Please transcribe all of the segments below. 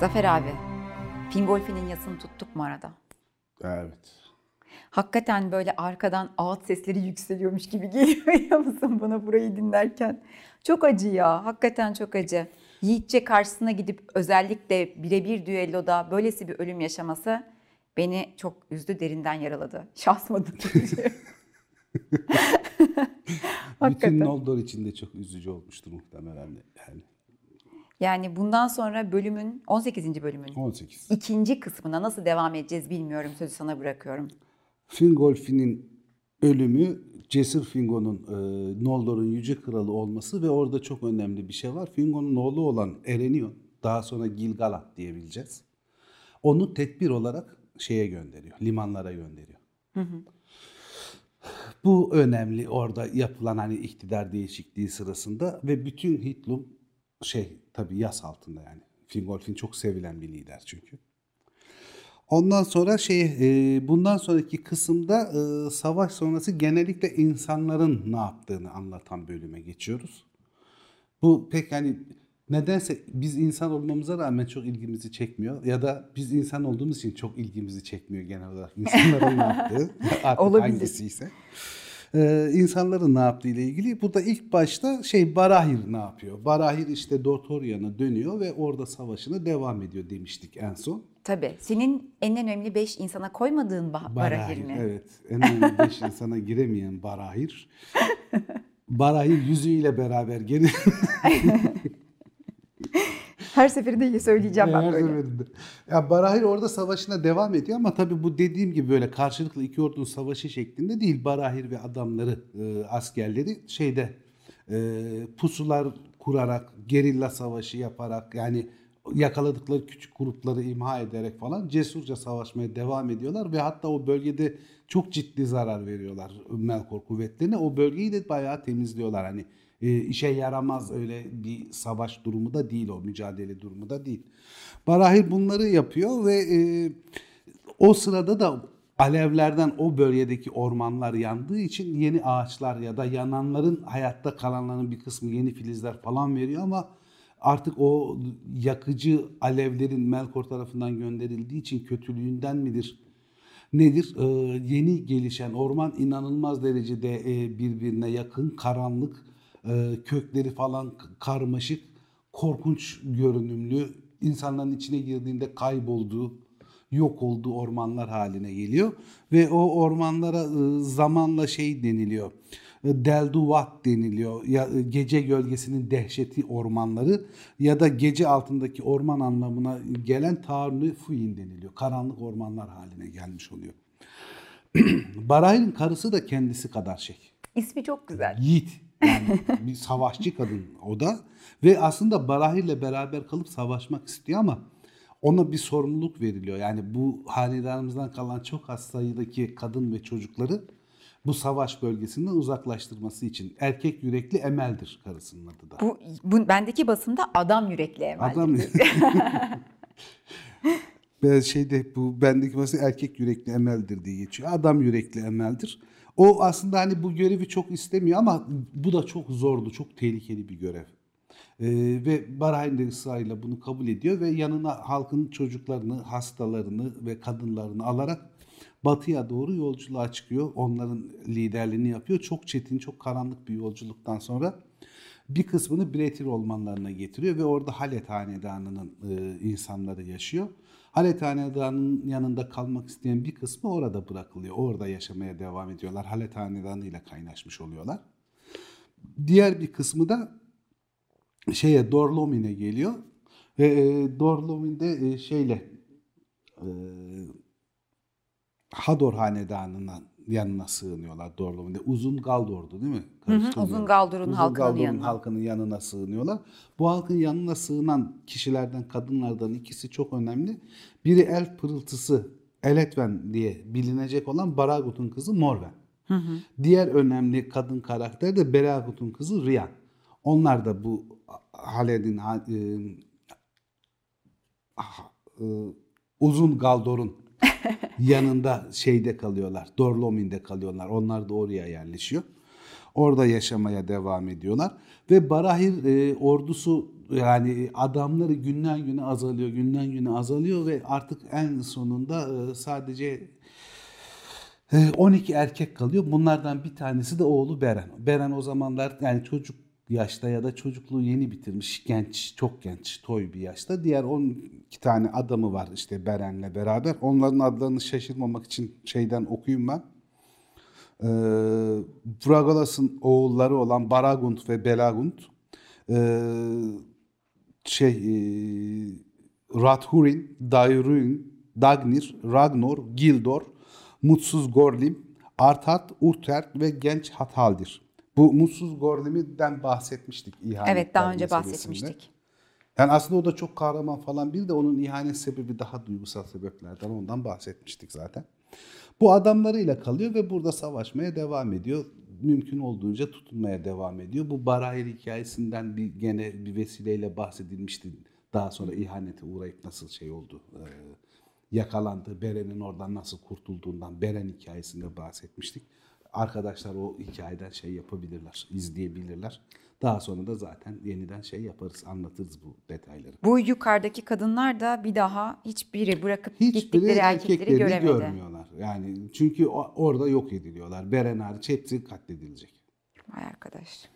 Zafer abi, Fingolfi'nin yasını tuttuk mu arada? Evet. Hakikaten böyle arkadan ağıt sesleri yükseliyormuş gibi geliyor biliyor musun bana burayı dinlerken? Çok acı ya, hakikaten çok acı. Yiğitçe karşısına gidip özellikle birebir düelloda böylesi bir ölüm yaşaması beni çok üzdü, derinden yaraladı. Şahsıma Bütün Hakikaten. Noldor için de çok üzücü olmuştur muhtemelen. Yani Yani bundan sonra bölümün, 18. bölümün 18. ikinci kısmına nasıl devam edeceğiz bilmiyorum. Sözü sana bırakıyorum. Fingolfin'in ölümü Cesur Fingon'un e, Noldor'un yüce kralı olması ve orada çok önemli bir şey var. Fingon'un oğlu olan Erenion, daha sonra Gil-galad diyebileceğiz. Onu tedbir olarak şeye gönderiyor, limanlara gönderiyor. Bu önemli orada yapılan hani iktidar değişikliği sırasında ve bütün Hitlum şey tabii yas altında yani. Fingolfin çok sevilen bir lider çünkü. Ondan sonra şey e, bundan sonraki kısımda e, savaş sonrası genellikle insanların ne yaptığını anlatan bölüme geçiyoruz. Bu pek hani nedense biz insan olmamıza rağmen çok ilgimizi çekmiyor ya da biz insan olduğumuz için çok ilgimizi çekmiyor genel olarak insanların ne yaptığı artık Olabilir. hangisiyse. Ee, insanların ne yaptığı ile ilgili. Burada ilk başta şey Barahir ne yapıyor? Barahir işte Dortorian'a dönüyor ve orada savaşına devam ediyor demiştik en son. Tabii. Senin en önemli beş insana koymadığın bah- Barahir mi? Evet. En önemli beş insana giremeyen Barahir. Barahir yüzüğüyle beraber geri Her seferinde söyleyeceğim ben Her böyle. seferinde. Ya Barahir orada savaşına devam ediyor ama tabii bu dediğim gibi böyle karşılıklı iki ordunun savaşı şeklinde değil. Barahir ve adamları, e, askerleri şeyde e, pusular kurarak, gerilla savaşı yaparak yani yakaladıkları küçük grupları imha ederek falan cesurca savaşmaya devam ediyorlar ve hatta o bölgede çok ciddi zarar veriyorlar Melkor kuvvetlerine. O bölgeyi de bayağı temizliyorlar. Hani e, işe yaramaz öyle bir savaş durumu da değil o mücadele durumu da değil. Barahir bunları yapıyor ve e, o sırada da alevlerden o bölgedeki ormanlar yandığı için yeni ağaçlar ya da yananların hayatta kalanların bir kısmı yeni filizler falan veriyor ama artık o yakıcı alevlerin Melkor tarafından gönderildiği için kötülüğünden midir? Nedir? Ee, yeni gelişen orman inanılmaz derecede e, birbirine yakın, karanlık, kökleri falan karmaşık, korkunç görünümlü, insanların içine girdiğinde kaybolduğu, yok olduğu ormanlar haline geliyor. Ve o ormanlara e, zamanla şey deniliyor. e, Delduvat deniliyor. Ya, e, gece gölgesinin dehşeti ormanları ya da gece altındaki orman anlamına gelen Tarnı Fuyin deniliyor. Karanlık ormanlar haline gelmiş oluyor. Barahir'in karısı da kendisi kadar şey. İsmi çok güzel. Yiğit. Yani bir savaşçı kadın o da. Ve aslında Barahir'le beraber kalıp savaşmak istiyor ama ona bir sorumluluk veriliyor. Yani bu hanedanımızdan kalan çok az sayıdaki kadın ve çocukları bu savaş bölgesinden uzaklaştırması için. Erkek yürekli Emel'dir karısının adı da. Bu, bu bendeki basımda adam yürekli Emel. Adam Ben şeyde bu bendeki mesela erkek yürekli emeldir diye geçiyor. Adam yürekli emeldir. O aslında hani bu görevi çok istemiyor ama bu da çok zordu, çok tehlikeli bir görev. Ee, ve Bahreyn de ısrarıyla bunu kabul ediyor ve yanına halkın çocuklarını, hastalarını ve kadınlarını alarak batıya doğru yolculuğa çıkıyor. Onların liderliğini yapıyor. Çok çetin, çok karanlık bir yolculuktan sonra bir kısmını Bretir ormanlarına getiriyor ve orada Halet Hanedanı'nın e, insanları yaşıyor. Halet Hanedanı'nın yanında kalmak isteyen bir kısmı orada bırakılıyor. Orada yaşamaya devam ediyorlar. Halet Hanedanı ile kaynaşmış oluyorlar. Diğer bir kısmı da şeye Dorlomin'e geliyor. Ve e, Dorlomin'de e, şeyle e, Hador Hanedanı'nın yanına sığınıyorlar Dorlomin'de. Uzun Galdor'du değil mi? Uzun Galdor'un Uzun halkının Galdor'un yanına. halkının yanına sığınıyorlar. Bu halkın yanına sığınan kişilerden, kadınlardan ikisi çok önemli. Biri elf pırıltısı Eletven diye bilinecek olan Baragut'un kızı Morven. Diğer önemli kadın karakter de Beragut'un kızı Rian. Onlar da bu Haled'in ha- e, e, uzun Galdor'un yanında şeyde kalıyorlar. Dorlomin'de kalıyorlar. Onlar da oraya yerleşiyor. Orada yaşamaya devam ediyorlar. Ve Barahir e, ordusu yani adamları günden güne azalıyor, günden güne azalıyor ve artık en sonunda e, sadece e, 12 erkek kalıyor. Bunlardan bir tanesi de oğlu Beren. Beren o zamanlar yani çocuk yaşta ya da çocukluğu yeni bitirmiş. Genç, çok genç, toy bir yaşta. Diğer 12 tane adamı var işte Beren'le beraber. Onların adlarını şaşırmamak için şeyden okuyayım ben. Ee, Bragalas'ın oğulları olan Baragunt ve Belagunt ee, şey e, Rathurin, Dairuin, Dagnir, Ragnor, Gildor, Mutsuz Gorlim, Artat, Urtert ve Genç Hathaldir. Bu Mutsuz Gorlim'den bahsetmiştik ihanetler Evet daha önce meselesinde. bahsetmiştik. Yani aslında o da çok kahraman falan bir de onun ihanet sebebi daha duygusal sebeplerden ondan bahsetmiştik zaten. Bu adamlarıyla kalıyor ve burada savaşmaya devam ediyor. Mümkün olduğunca tutunmaya devam ediyor. Bu Barahir hikayesinden bir gene bir vesileyle bahsedilmişti. Daha sonra ihanete uğrayıp nasıl şey oldu, e, yakalandı, Beren'in oradan nasıl kurtulduğundan Beren hikayesinde bahsetmiştik. Arkadaşlar o hikayeden şey yapabilirler, izleyebilirler. Daha sonra da zaten yeniden şey yaparız, anlatırız bu detayları. Bu yukarıdaki kadınlar da bir daha hiçbiri bırakıp Hiçbiri gittikleri erkekleri göremedi. görmüyorlar. Yani çünkü orada yok ediliyorlar. Beren hariç hepsi katledilecek. Vay arkadaş.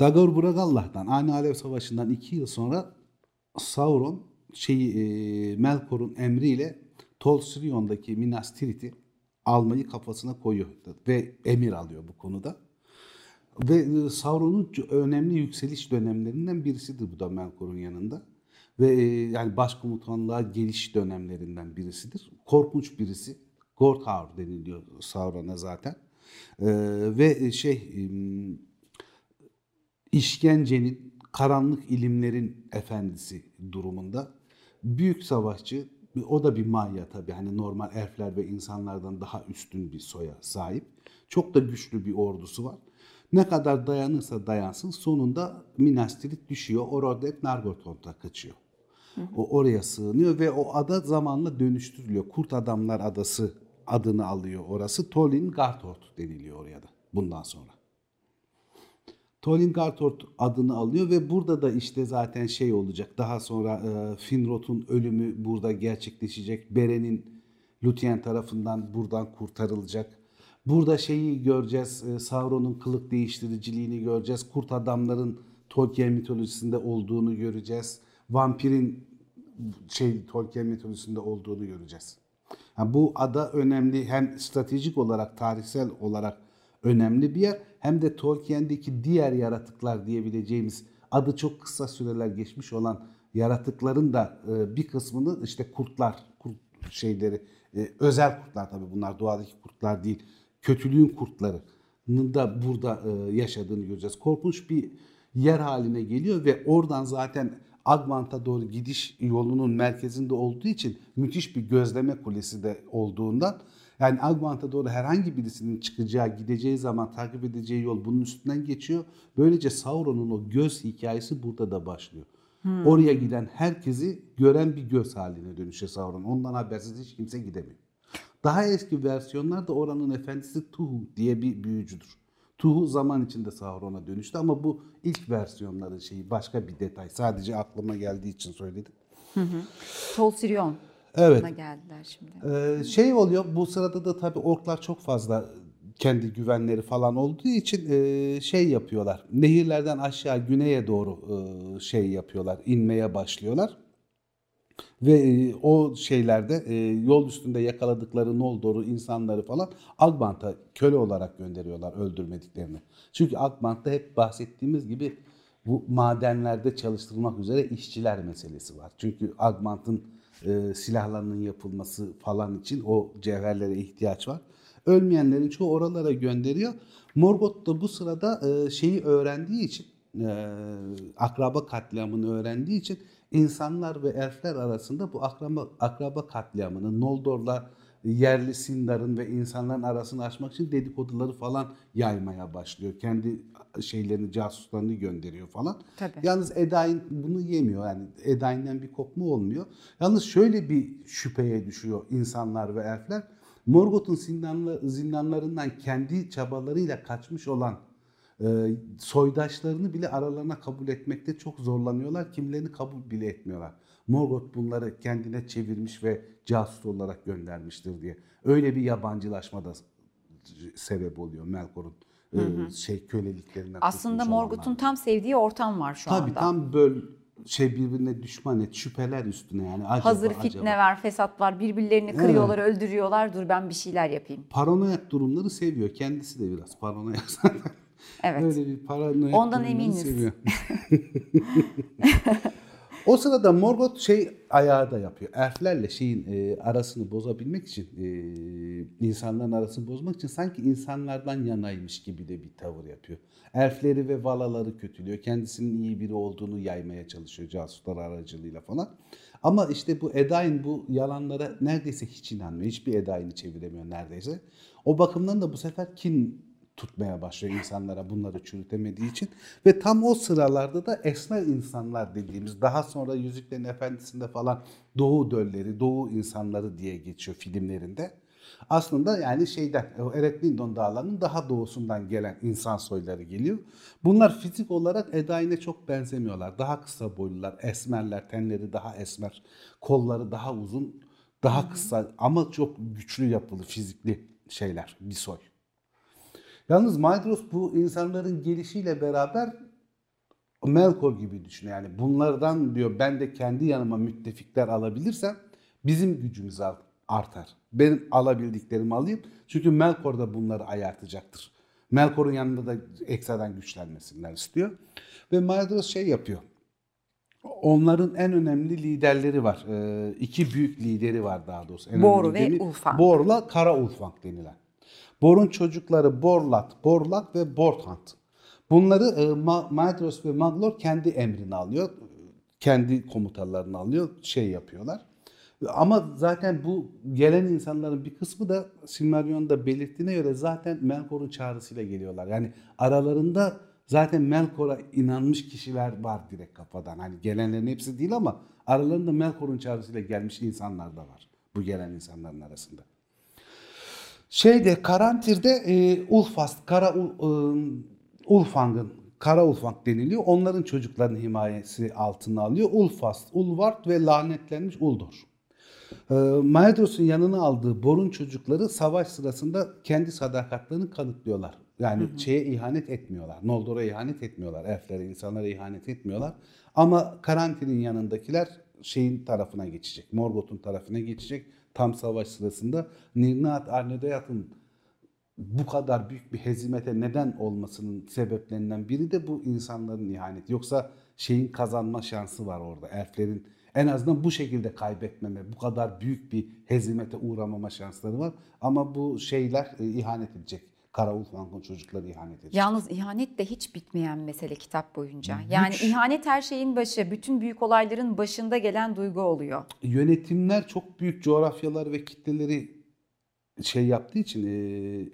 Dagor Bragallah'tan Ani Alev Savaşı'ndan iki yıl sonra Sauron şeyi e, Melkor'un emriyle Tol Sirion'daki Minas Tirith'i almayı kafasına koyuyor ve emir alıyor bu konuda. Ve e, Sauron'un önemli yükseliş dönemlerinden birisidir bu da Melkor'un yanında. Ve e, yani başkomutanlığa geliş dönemlerinden birisidir. Korkunç birisi. Gorthaur deniliyor Sauron'a zaten. E, ve şey işkencenin, karanlık ilimlerin efendisi durumunda. Büyük savaşçı, o da bir manya tabii. Hani normal elfler ve insanlardan daha üstün bir soya sahip. Çok da güçlü bir ordusu var. Ne kadar dayanırsa dayansın sonunda Minas Tirith düşüyor. Orada hep Nargothrond'a kaçıyor. O oraya sığınıyor ve o ada zamanla dönüştürülüyor. Kurt Adamlar Adası adını alıyor orası. Tolin Garthort deniliyor oraya da bundan sonra. Tolin Garthort adını alıyor ve burada da işte zaten şey olacak. Daha sonra e, Finrod'un ölümü burada gerçekleşecek. Beren'in Lúthien tarafından buradan kurtarılacak. Burada şeyi göreceğiz. e, Sauron'un kılık değiştiriciliğini göreceğiz. Kurt adamların Tolkien mitolojisinde olduğunu göreceğiz. Vampirin şey Tolkien mitolojisinde olduğunu göreceğiz. Ha, bu ada önemli hem stratejik olarak tarihsel olarak önemli bir yer hem de Tolkien'deki diğer yaratıklar diyebileceğimiz adı çok kısa süreler geçmiş olan yaratıkların da e, bir kısmını işte kurtlar, kurt şeyleri e, özel kurtlar tabii bunlar doğadaki kurtlar değil. Kötülüğün kurtlarının da burada e, yaşadığını göreceğiz. Korkunç bir yer haline geliyor ve oradan zaten Agmant'a doğru gidiş yolunun merkezinde olduğu için müthiş bir gözleme kulesi de olduğundan yani Agmant'a doğru herhangi birisinin çıkacağı, gideceği zaman takip edeceği yol bunun üstünden geçiyor. Böylece Sauron'un o göz hikayesi burada da başlıyor. Oraya giden herkesi gören bir göz haline dönüşüyor Sauron. Ondan habersiz hiç kimse gidemiyor. Daha eski versiyonlarda oranın efendisi Tuhu diye bir büyücüdür. Tuhu zaman içinde Sauron'a dönüştü ama bu ilk versiyonların şeyi başka bir detay. Sadece aklıma geldiği için söyledim. Tol Sirion. Evet. Geldiler şimdi. Ee, şey oluyor bu sırada da tabii orklar çok fazla kendi güvenleri falan olduğu için e, şey yapıyorlar. Nehirlerden aşağı güneye doğru e, şey yapıyorlar, inmeye başlıyorlar. Ve e, o şeylerde e, yol üstünde yakaladıkları Noldor'u, insanları falan Agbant'a köle olarak gönderiyorlar öldürmediklerini. Çünkü Agbant'ta hep bahsettiğimiz gibi bu madenlerde çalıştırılmak üzere işçiler meselesi var. Çünkü Agbant'ın e, silahlarının yapılması falan için o cevherlere ihtiyaç var. Ölmeyenlerin çoğu oralara gönderiyor. Morgoth da bu sırada e, şeyi öğrendiği için, e, akraba katliamını öğrendiği için insanlar ve elfler arasında bu akraba, akraba katliamını Noldor'la yerli Sindar'ın ve insanların arasını açmak için dedikoduları falan yaymaya başlıyor. Kendi şeylerini, casuslarını gönderiyor falan. Tabii. Yalnız Edain bunu yemiyor. Yani Edain'den bir kopma olmuyor. Yalnız şöyle bir şüpheye düşüyor insanlar ve elfler. Morgoth'un zindanlarından kendi çabalarıyla kaçmış olan soydaşlarını bile aralarına kabul etmekte çok zorlanıyorlar. Kimlerini kabul bile etmiyorlar. Morgoth bunları kendine çevirmiş ve casus olarak göndermiştir diye. Öyle bir yabancılaşma da sebep oluyor Melkor'un şey köleliklerinden Aslında Morgoth'un tam sevdiği ortam var şu Tabii anda. tam böyle şey birbirine düşman et, şüpheler üstüne yani. Acaba, Hazır acaba. fitne var, fesat var. Birbirlerini kırıyorlar, öldürüyorlar. Dur ben bir şeyler yapayım. Paranoyak durumları seviyor. Kendisi de biraz paranoyak zaten. Evet. Öyle bir paranoyak Ondan eminiz. seviyor. o sırada Morgoth şey ayağı da yapıyor. Elflerle şeyin e, arasını bozabilmek için, e, insanların arasını bozmak için sanki insanlardan yanaymış gibi de bir tavır yapıyor. Elfleri ve valaları kötülüyor. Kendisinin iyi biri olduğunu yaymaya çalışıyor casuslar aracılığıyla falan. Ama işte bu Edain bu yalanlara neredeyse hiç inanmıyor. Hiçbir Edain'i çeviremiyor neredeyse. O bakımdan da bu sefer kin tutmaya başlıyor insanlara bunları çürütemediği için. Ve tam o sıralarda da esmer insanlar dediğimiz daha sonra Yüzüklerin Efendisi'nde falan Doğu dölleri, Doğu insanları diye geçiyor filmlerinde. Aslında yani şeyden, Ereklindon dağlarının daha doğusundan gelen insan soyları geliyor. Bunlar fizik olarak Edain'e çok benzemiyorlar. Daha kısa boylular, esmerler, tenleri daha esmer, kolları daha uzun, daha kısa ama çok güçlü yapılı, fizikli şeyler, bir soy. Yalnız Maedhros bu insanların gelişiyle beraber Melkor gibi düşünüyor. Yani bunlardan diyor ben de kendi yanıma müttefikler alabilirsem bizim gücümüz ar- artar. Benim alabildiklerimi alayım. Çünkü Melkor da bunları ayartacaktır. Melkor'un yanında da ekstradan güçlenmesinler istiyor. Ve Maedhros şey yapıyor. Onların en önemli liderleri var. Ee, iki büyük lideri var daha doğrusu. En önemli ve lideri- Ulfang. Borla Kara Ulfang denilen. Bor'un çocukları Borlat, Borlak ve Borthant. Bunları e, Ma- Maedhros ve Maglor kendi emrine alıyor. Kendi komutalarını alıyor, şey yapıyorlar. Ama zaten bu gelen insanların bir kısmı da Silmarillion'da belirttiğine göre zaten Melkor'un çağrısıyla geliyorlar. Yani aralarında zaten Melkor'a inanmış kişiler var direkt kafadan. Hani gelenlerin hepsi değil ama aralarında Melkor'un çağrısıyla gelmiş insanlar da var. Bu gelen insanların arasında. Şeyde Karantir'de e, Ulfast, Kara e, Ulfang'ın, Kara Ulfang deniliyor. Onların çocuklarının himayesi altına alıyor. Ulfast, Ulvart ve lanetlenmiş Uldor. E, Maedhros'un yanına aldığı Bor'un çocukları savaş sırasında kendi sadakatlerini kanıtlıyorlar. Yani şeye ihanet etmiyorlar. Noldor'a ihanet etmiyorlar. Elflere, insanlara ihanet etmiyorlar. Ama Karantin'in yanındakiler şeyin tarafına geçecek. Morgoth'un tarafına geçecek. Tam savaş sırasında Nirnaat Arnedayat'ın bu kadar büyük bir hezimete neden olmasının sebeplerinden biri de bu insanların ihaneti. Yoksa şeyin kazanma şansı var orada. Elflerin en azından bu şekilde kaybetmeme, bu kadar büyük bir hezimete uğramama şansları var. Ama bu şeyler e, ihanet edecek. Kara Ulfang'ın çocukları ihanet edecek. Yalnız ihanet de hiç bitmeyen mesele kitap boyunca. Yani ihanet her şeyin başı, bütün büyük olayların başında gelen duygu oluyor. Yönetimler çok büyük coğrafyalar ve kitleleri şey yaptığı için, e,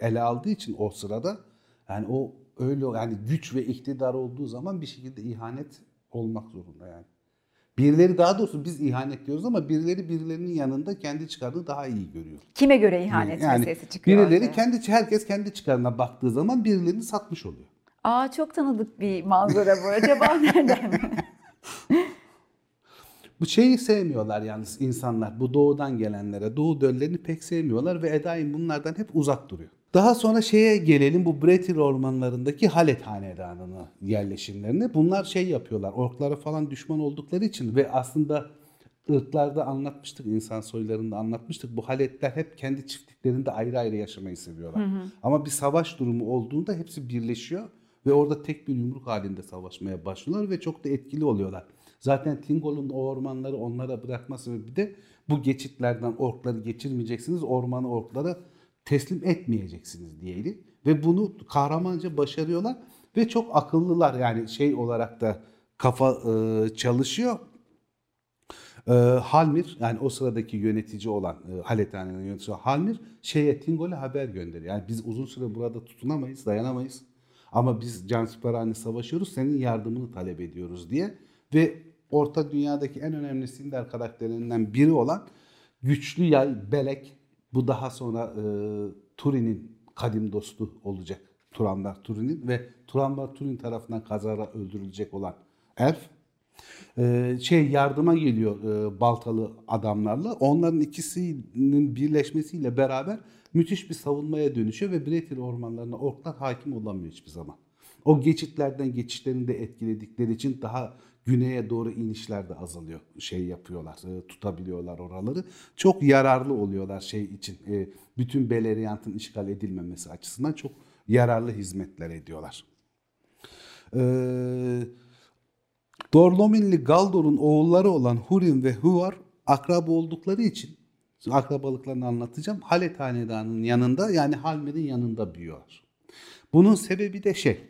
ele aldığı için o sırada yani o öyle yani güç ve iktidar olduğu zaman bir şekilde ihanet olmak zorunda yani. Birileri daha doğrusu biz ihanet diyoruz ama birileri birilerinin yanında kendi çıkarını daha iyi görüyor. Kime göre ihanet meselesi çıkıyor birileri ortaya. kendi herkes kendi çıkarına baktığı zaman birilerini satmış oluyor. Aa çok tanıdık bir manzara bu. Acaba nereden? Bu şeyi sevmiyorlar yalnız insanlar. Bu doğudan gelenlere. Doğu döllerini pek sevmiyorlar ve Edain bunlardan hep uzak duruyor. Daha sonra şeye gelelim bu Bretir ormanlarındaki Halet Hanedanı'na yerleşimlerine. Bunlar şey yapıyorlar. Orklara falan düşman oldukları için ve aslında ırklarda anlatmıştık, insan soylarında anlatmıştık. Bu Haletler hep kendi çiftliklerinde ayrı ayrı yaşamayı seviyorlar. Ama bir savaş durumu olduğunda hepsi birleşiyor ve orada tek bir yumruk halinde savaşmaya başlıyorlar ve çok da etkili oluyorlar. Zaten Tingol'un o ormanları onlara bırakma sebebi de bu geçitlerden orkları geçirmeyeceksiniz, ormanı orklara teslim etmeyeceksiniz diyeydi. Ve bunu kahramanca başarıyorlar ve çok akıllılar yani şey olarak da kafa e, çalışıyor. E, Halmir yani o sıradaki yönetici olan e, Halethane'nin yöneticisi Halmir şeye Tingol'e haber gönderiyor. Yani biz uzun süre burada tutunamayız, dayanamayız. Ama biz Cansiparani savaşıyoruz, senin yardımını talep ediyoruz diye. Ve Orta Dünya'daki en önemli Sindar karakterlerinden biri olan güçlü yay Belek Bu daha sonra e, Turin'in kadim dostu olacak. Turambar Turin'in ve Turambar Turin tarafından kazara öldürülecek olan elf e, şey yardıma geliyor e, baltalı adamlarla. Onların ikisinin birleşmesiyle beraber müthiş bir savunmaya dönüşüyor ve Bretil ormanlarına orklar hakim olamıyor hiçbir zaman. O geçitlerden geçişlerini de etkiledikleri için daha güneye doğru inişler de azalıyor. Şey yapıyorlar, e, tutabiliyorlar oraları. Çok yararlı oluyorlar şey için. E, bütün Beleriand'ın işgal edilmemesi açısından çok yararlı hizmetler ediyorlar. Eee Dorlominli Galdor'un oğulları olan Hurin ve Huar akraba oldukları için akrabalıklarını anlatacağım. Halet Hanedanı'nın yanında yani Halmer'in yanında büyüyorlar. Bunun sebebi de şey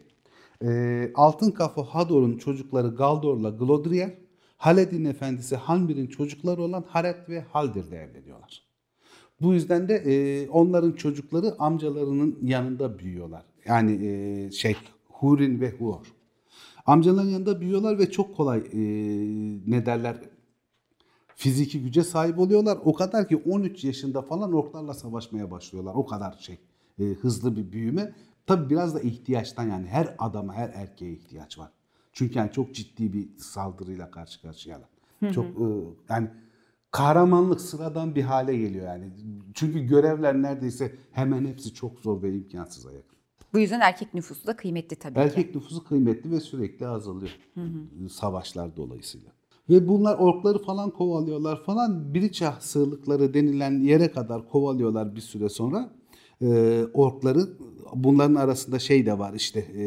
e, Altın Kafa Hador'un çocukları Galdor'la Glodriel Haled'in efendisi Halmer'in çocukları olan Haret ve Haldir'le evleniyorlar. Bu yüzden de e, onların çocukları amcalarının yanında büyüyorlar. Yani e, şey Hurin ve Huor. Amcaların yanında büyüyorlar ve çok kolay e, ne derler fiziki güce sahip oluyorlar. O kadar ki 13 yaşında falan orklarla savaşmaya başlıyorlar. O kadar şey e, hızlı bir büyüme. Tabi biraz da ihtiyaçtan yani her adama her erkeğe ihtiyaç var. Çünkü yani çok ciddi bir saldırıyla karşı karşıyalar. Çok e, yani kahramanlık sıradan bir hale geliyor yani. Çünkü görevler neredeyse hemen hepsi çok zor ve imkansıza yakın. Bu yüzden erkek nüfusu da kıymetli tabii ki. Erkek nüfusu kıymetli ve sürekli azalıyor. Savaşlar dolayısıyla. Ve bunlar orkları falan kovalıyorlar falan. Biriçah sığlıkları denilen yere kadar kovalıyorlar bir süre sonra. Ee, orkları bunların arasında şey de var işte e,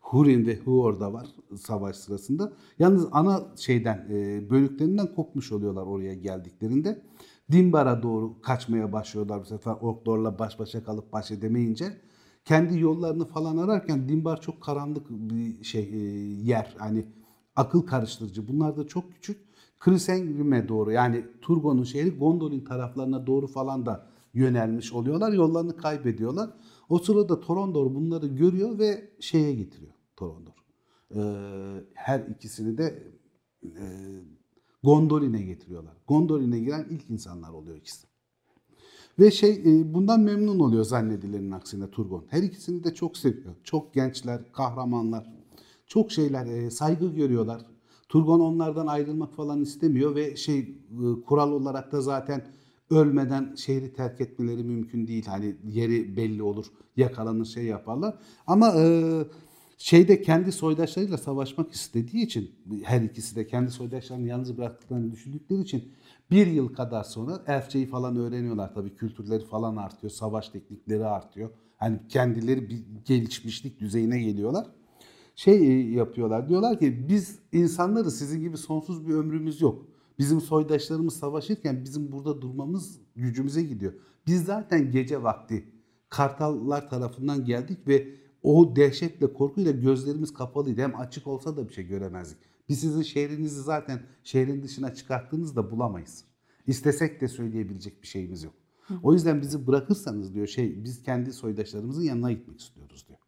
Hurin ve Huor da var savaş sırasında. Yalnız ana şeyden e, bölüklerinden kopmuş oluyorlar oraya geldiklerinde. Dimbar'a doğru kaçmaya başlıyorlar bu sefer orklarla baş başa kalıp baş edemeyince kendi yollarını falan ararken Dimbar çok karanlık bir şey e, yer. Hani akıl karıştırıcı. Bunlar da çok küçük. Krisengrim'e doğru yani Turgon'un şehri Gondolin taraflarına doğru falan da yönelmiş oluyorlar. Yollarını kaybediyorlar. O sırada Torondor bunları görüyor ve şeye getiriyor Torondor. Ee, her ikisini de e, Gondolin'e getiriyorlar. Gondolin'e giren ilk insanlar oluyor ikisi. Ve şey e, bundan memnun oluyor zannedilenin aksine Turgon. Her ikisini de çok seviyor. Çok gençler, kahramanlar. Çok şeyler, e, saygı görüyorlar. Turgon onlardan ayrılmak falan istemiyor ve şey e, kural olarak da zaten ölmeden şehri terk etmeleri mümkün değil. Hani yeri belli olur, yakalanır şey yaparlar. Ama e, şeyde kendi soydaşlarıyla savaşmak istediği için her ikisi de kendi soydaşlarını yalnız bıraktıklarını düşündükleri için bir yıl kadar sonra elfçeyi falan öğreniyorlar tabii kültürleri falan artıyor, savaş teknikleri artıyor. Hani kendileri bir gelişmişlik düzeyine geliyorlar. Şey yapıyorlar diyorlar ki biz insanları sizin gibi sonsuz bir ömrümüz yok. Bizim soydaşlarımız savaşırken bizim burada durmamız gücümüze gidiyor. Biz zaten gece vakti kartallar tarafından geldik ve o dehşetle korkuyla gözlerimiz kapalıydı. Hem açık olsa da bir şey göremezdik. Biz sizin şehrinizi zaten şehrin dışına çıkarttığınızda bulamayız. İstesek de söyleyebilecek bir şeyimiz yok. O yüzden bizi bırakırsanız diyor şey biz kendi soydaşlarımızın yanına gitmek istiyoruz diyor.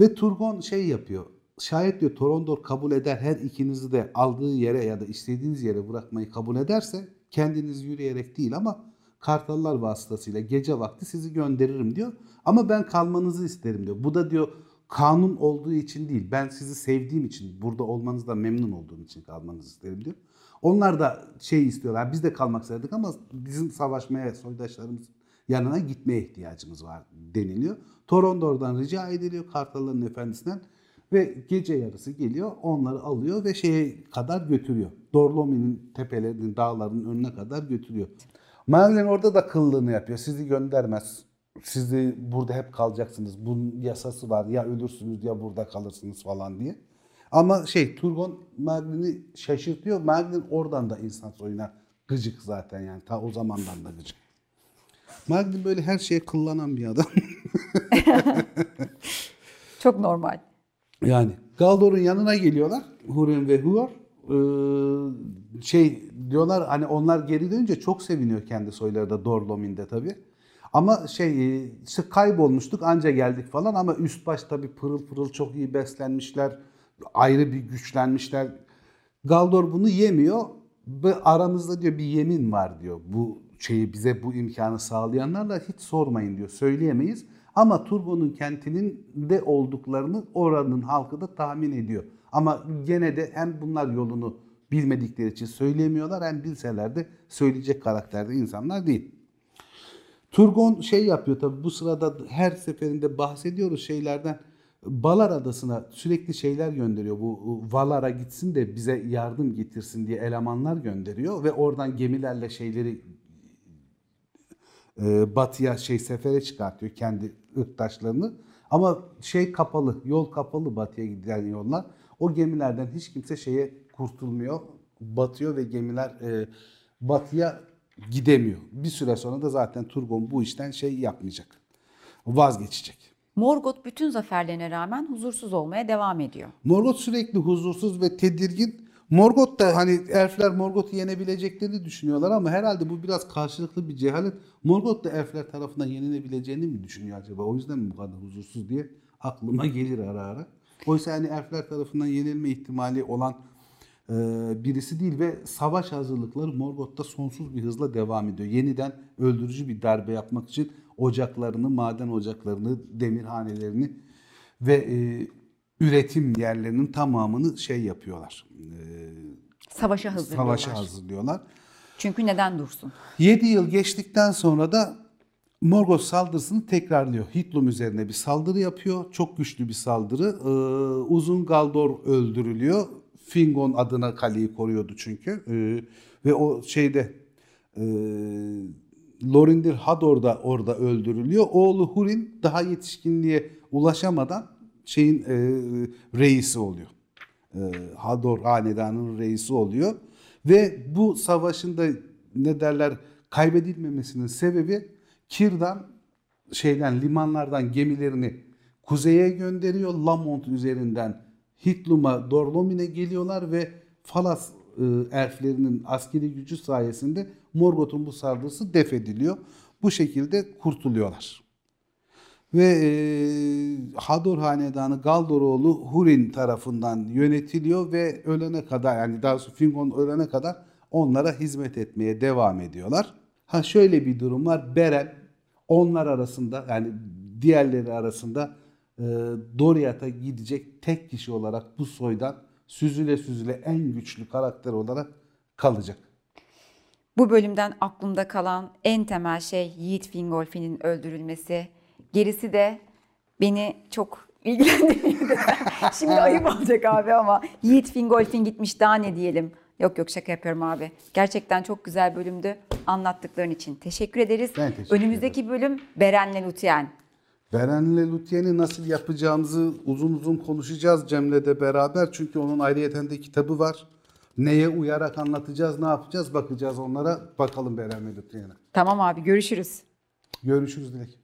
Ve Turgon şey yapıyor. Şayet diyor Torondor kabul eder her ikinizi de aldığı yere ya da istediğiniz yere bırakmayı kabul ederse kendiniz yürüyerek değil ama kartallar vasıtasıyla gece vakti sizi gönderirim diyor. Ama ben kalmanızı isterim diyor. Bu da diyor kanun olduğu için değil. Ben sizi sevdiğim için, burada olmanızda memnun olduğum için kalmanızı isterim diyor. Onlar da şey istiyorlar. Biz de kalmak isterdik ama bizim savaşmaya soydaşlarımız yanına gitmeye ihtiyacımız var deniliyor. Torondor'dan rica ediliyor Kartalların efendisinden ve gece yarısı geliyor onları alıyor ve şeye kadar götürüyor. Dorlomi'nin tepelerinin dağlarının önüne kadar götürüyor. Merlin orada da kıllığını yapıyor. Sizi göndermez. Siz de burada hep kalacaksınız. Bunun yasası var. Ya ölürsünüz ya burada kalırsınız falan diye. Ama şey Turgon Merlin'i şaşırtıyor. Merlin oradan da insan soyuna gıcık zaten yani. Ta o zamandan da gıcık. Merlin böyle her şeye kıllanan bir adam. Çok normal. Yani Galdor'un yanına geliyorlar. Hurin ve Huor. Ee, şey diyorlar hani onlar geri dönünce çok seviniyor kendi soyları da Dorlomin'de tabii. Ama şey işte kaybolmuştuk anca geldik falan ama üst baş tabii pırıl pırıl çok iyi beslenmişler. Ayrı bir güçlenmişler. Galdor bunu yemiyor. Aramızda diyor bir yemin var diyor. Bu şeyi bize bu imkanı sağlayanlarla hiç sormayın diyor. Söyleyemeyiz. Ama Turbo'nun kentinin de olduklarını oranın halkı da tahmin ediyor. Ama gene de hem bunlar yolunu bilmedikleri için söyleyemiyorlar hem bilseler de söyleyecek karakterde insanlar değil. Turgon şey yapıyor tabii bu sırada her seferinde bahsediyoruz şeylerden. Balar Adası'na sürekli şeyler gönderiyor. Bu Valar'a gitsin de bize yardım getirsin diye elemanlar gönderiyor ve oradan gemilerle şeyleri e, batıya şey sefere çıkartıyor kendi ırktaşlarını. Ama şey kapalı, yol kapalı batıya giden yollar. O gemilerden hiç kimse şeye kurtulmuyor. Batıyor ve gemiler e, batıya gidemiyor. Bir süre sonra da zaten Turgon bu işten şey yapmayacak. Vazgeçecek. Morgoth bütün zaferlerine rağmen huzursuz olmaya devam ediyor. Morgoth sürekli huzursuz ve tedirgin. Morgoth da hani elfler Morgoth'u yenebileceklerini düşünüyorlar ama herhalde bu biraz karşılıklı bir cehalet. Morgoth da elfler tarafından yenilebileceğini mi düşünüyor acaba? O yüzden mi bu kadar huzursuz diye aklıma gelir ara ara. Oysa hani elfler tarafından yenilme ihtimali olan e, birisi değil ve savaş hazırlıkları Morgoth'ta sonsuz bir hızla devam ediyor. Yeniden öldürücü bir darbe yapmak için ocaklarını, maden ocaklarını, demirhanelerini ve e, üretim yerlerinin tamamını şey yapıyorlar. E, Savaşa hazırlıyorlar. savaşa hazırlıyorlar. Çünkü neden dursun? 7 yıl geçtikten sonra da Morgoth saldırısını tekrarlıyor. Hitlum üzerine bir saldırı yapıyor. Çok güçlü bir saldırı. Ee, Uzun Galdor öldürülüyor. Fingon adına kaleyi koruyordu çünkü. Ee, ve o şeyde e, Lorindir Hador da orada öldürülüyor. Oğlu Hurin daha yetişkinliğe ulaşamadan şeyin e, reisi oluyor. E, Hador hanedanının reisi oluyor. Ve bu savaşın da ne derler kaybedilmemesinin sebebi Kirdan şeyden limanlardan gemilerini kuzeye gönderiyor. Lamont üzerinden Hitlum'a Dorlomin'e geliyorlar ve Falas e, elflerinin askeri gücü sayesinde Morgoth'un bu saldırısı def ediliyor. Bu şekilde kurtuluyorlar. Ve e, Hador Hanedanı Galdoroğlu Hurin tarafından yönetiliyor ve ölene kadar yani daha doğrusu Fingon ölene kadar onlara hizmet etmeye devam ediyorlar. Ha şöyle bir durum var. Beren onlar arasında yani diğerleri arasında e, Doriath'a gidecek tek kişi olarak bu soydan süzüle süzüle en güçlü karakter olarak kalacak. Bu bölümden aklımda kalan en temel şey Yiğit Fingolfin'in öldürülmesi. Gerisi de beni çok ilgilendiriyor. Şimdi ayıp olacak abi ama Yiğit Fingolfin gitmiş daha ne diyelim. Yok yok şaka yapıyorum abi. Gerçekten çok güzel bölümdü. Anlattıkların için teşekkür ederiz. Ben teşekkür Önümüzdeki bölüm Beren'le Lutyen. Beren'le Lutyen'i nasıl yapacağımızı uzun uzun konuşacağız Cem'le de beraber. Çünkü onun ayrıyeten de kitabı var. Neye uyarak anlatacağız, ne yapacağız bakacağız onlara. Bakalım Beren'le Lutyen'e. Tamam abi görüşürüz. Görüşürüz Dilek.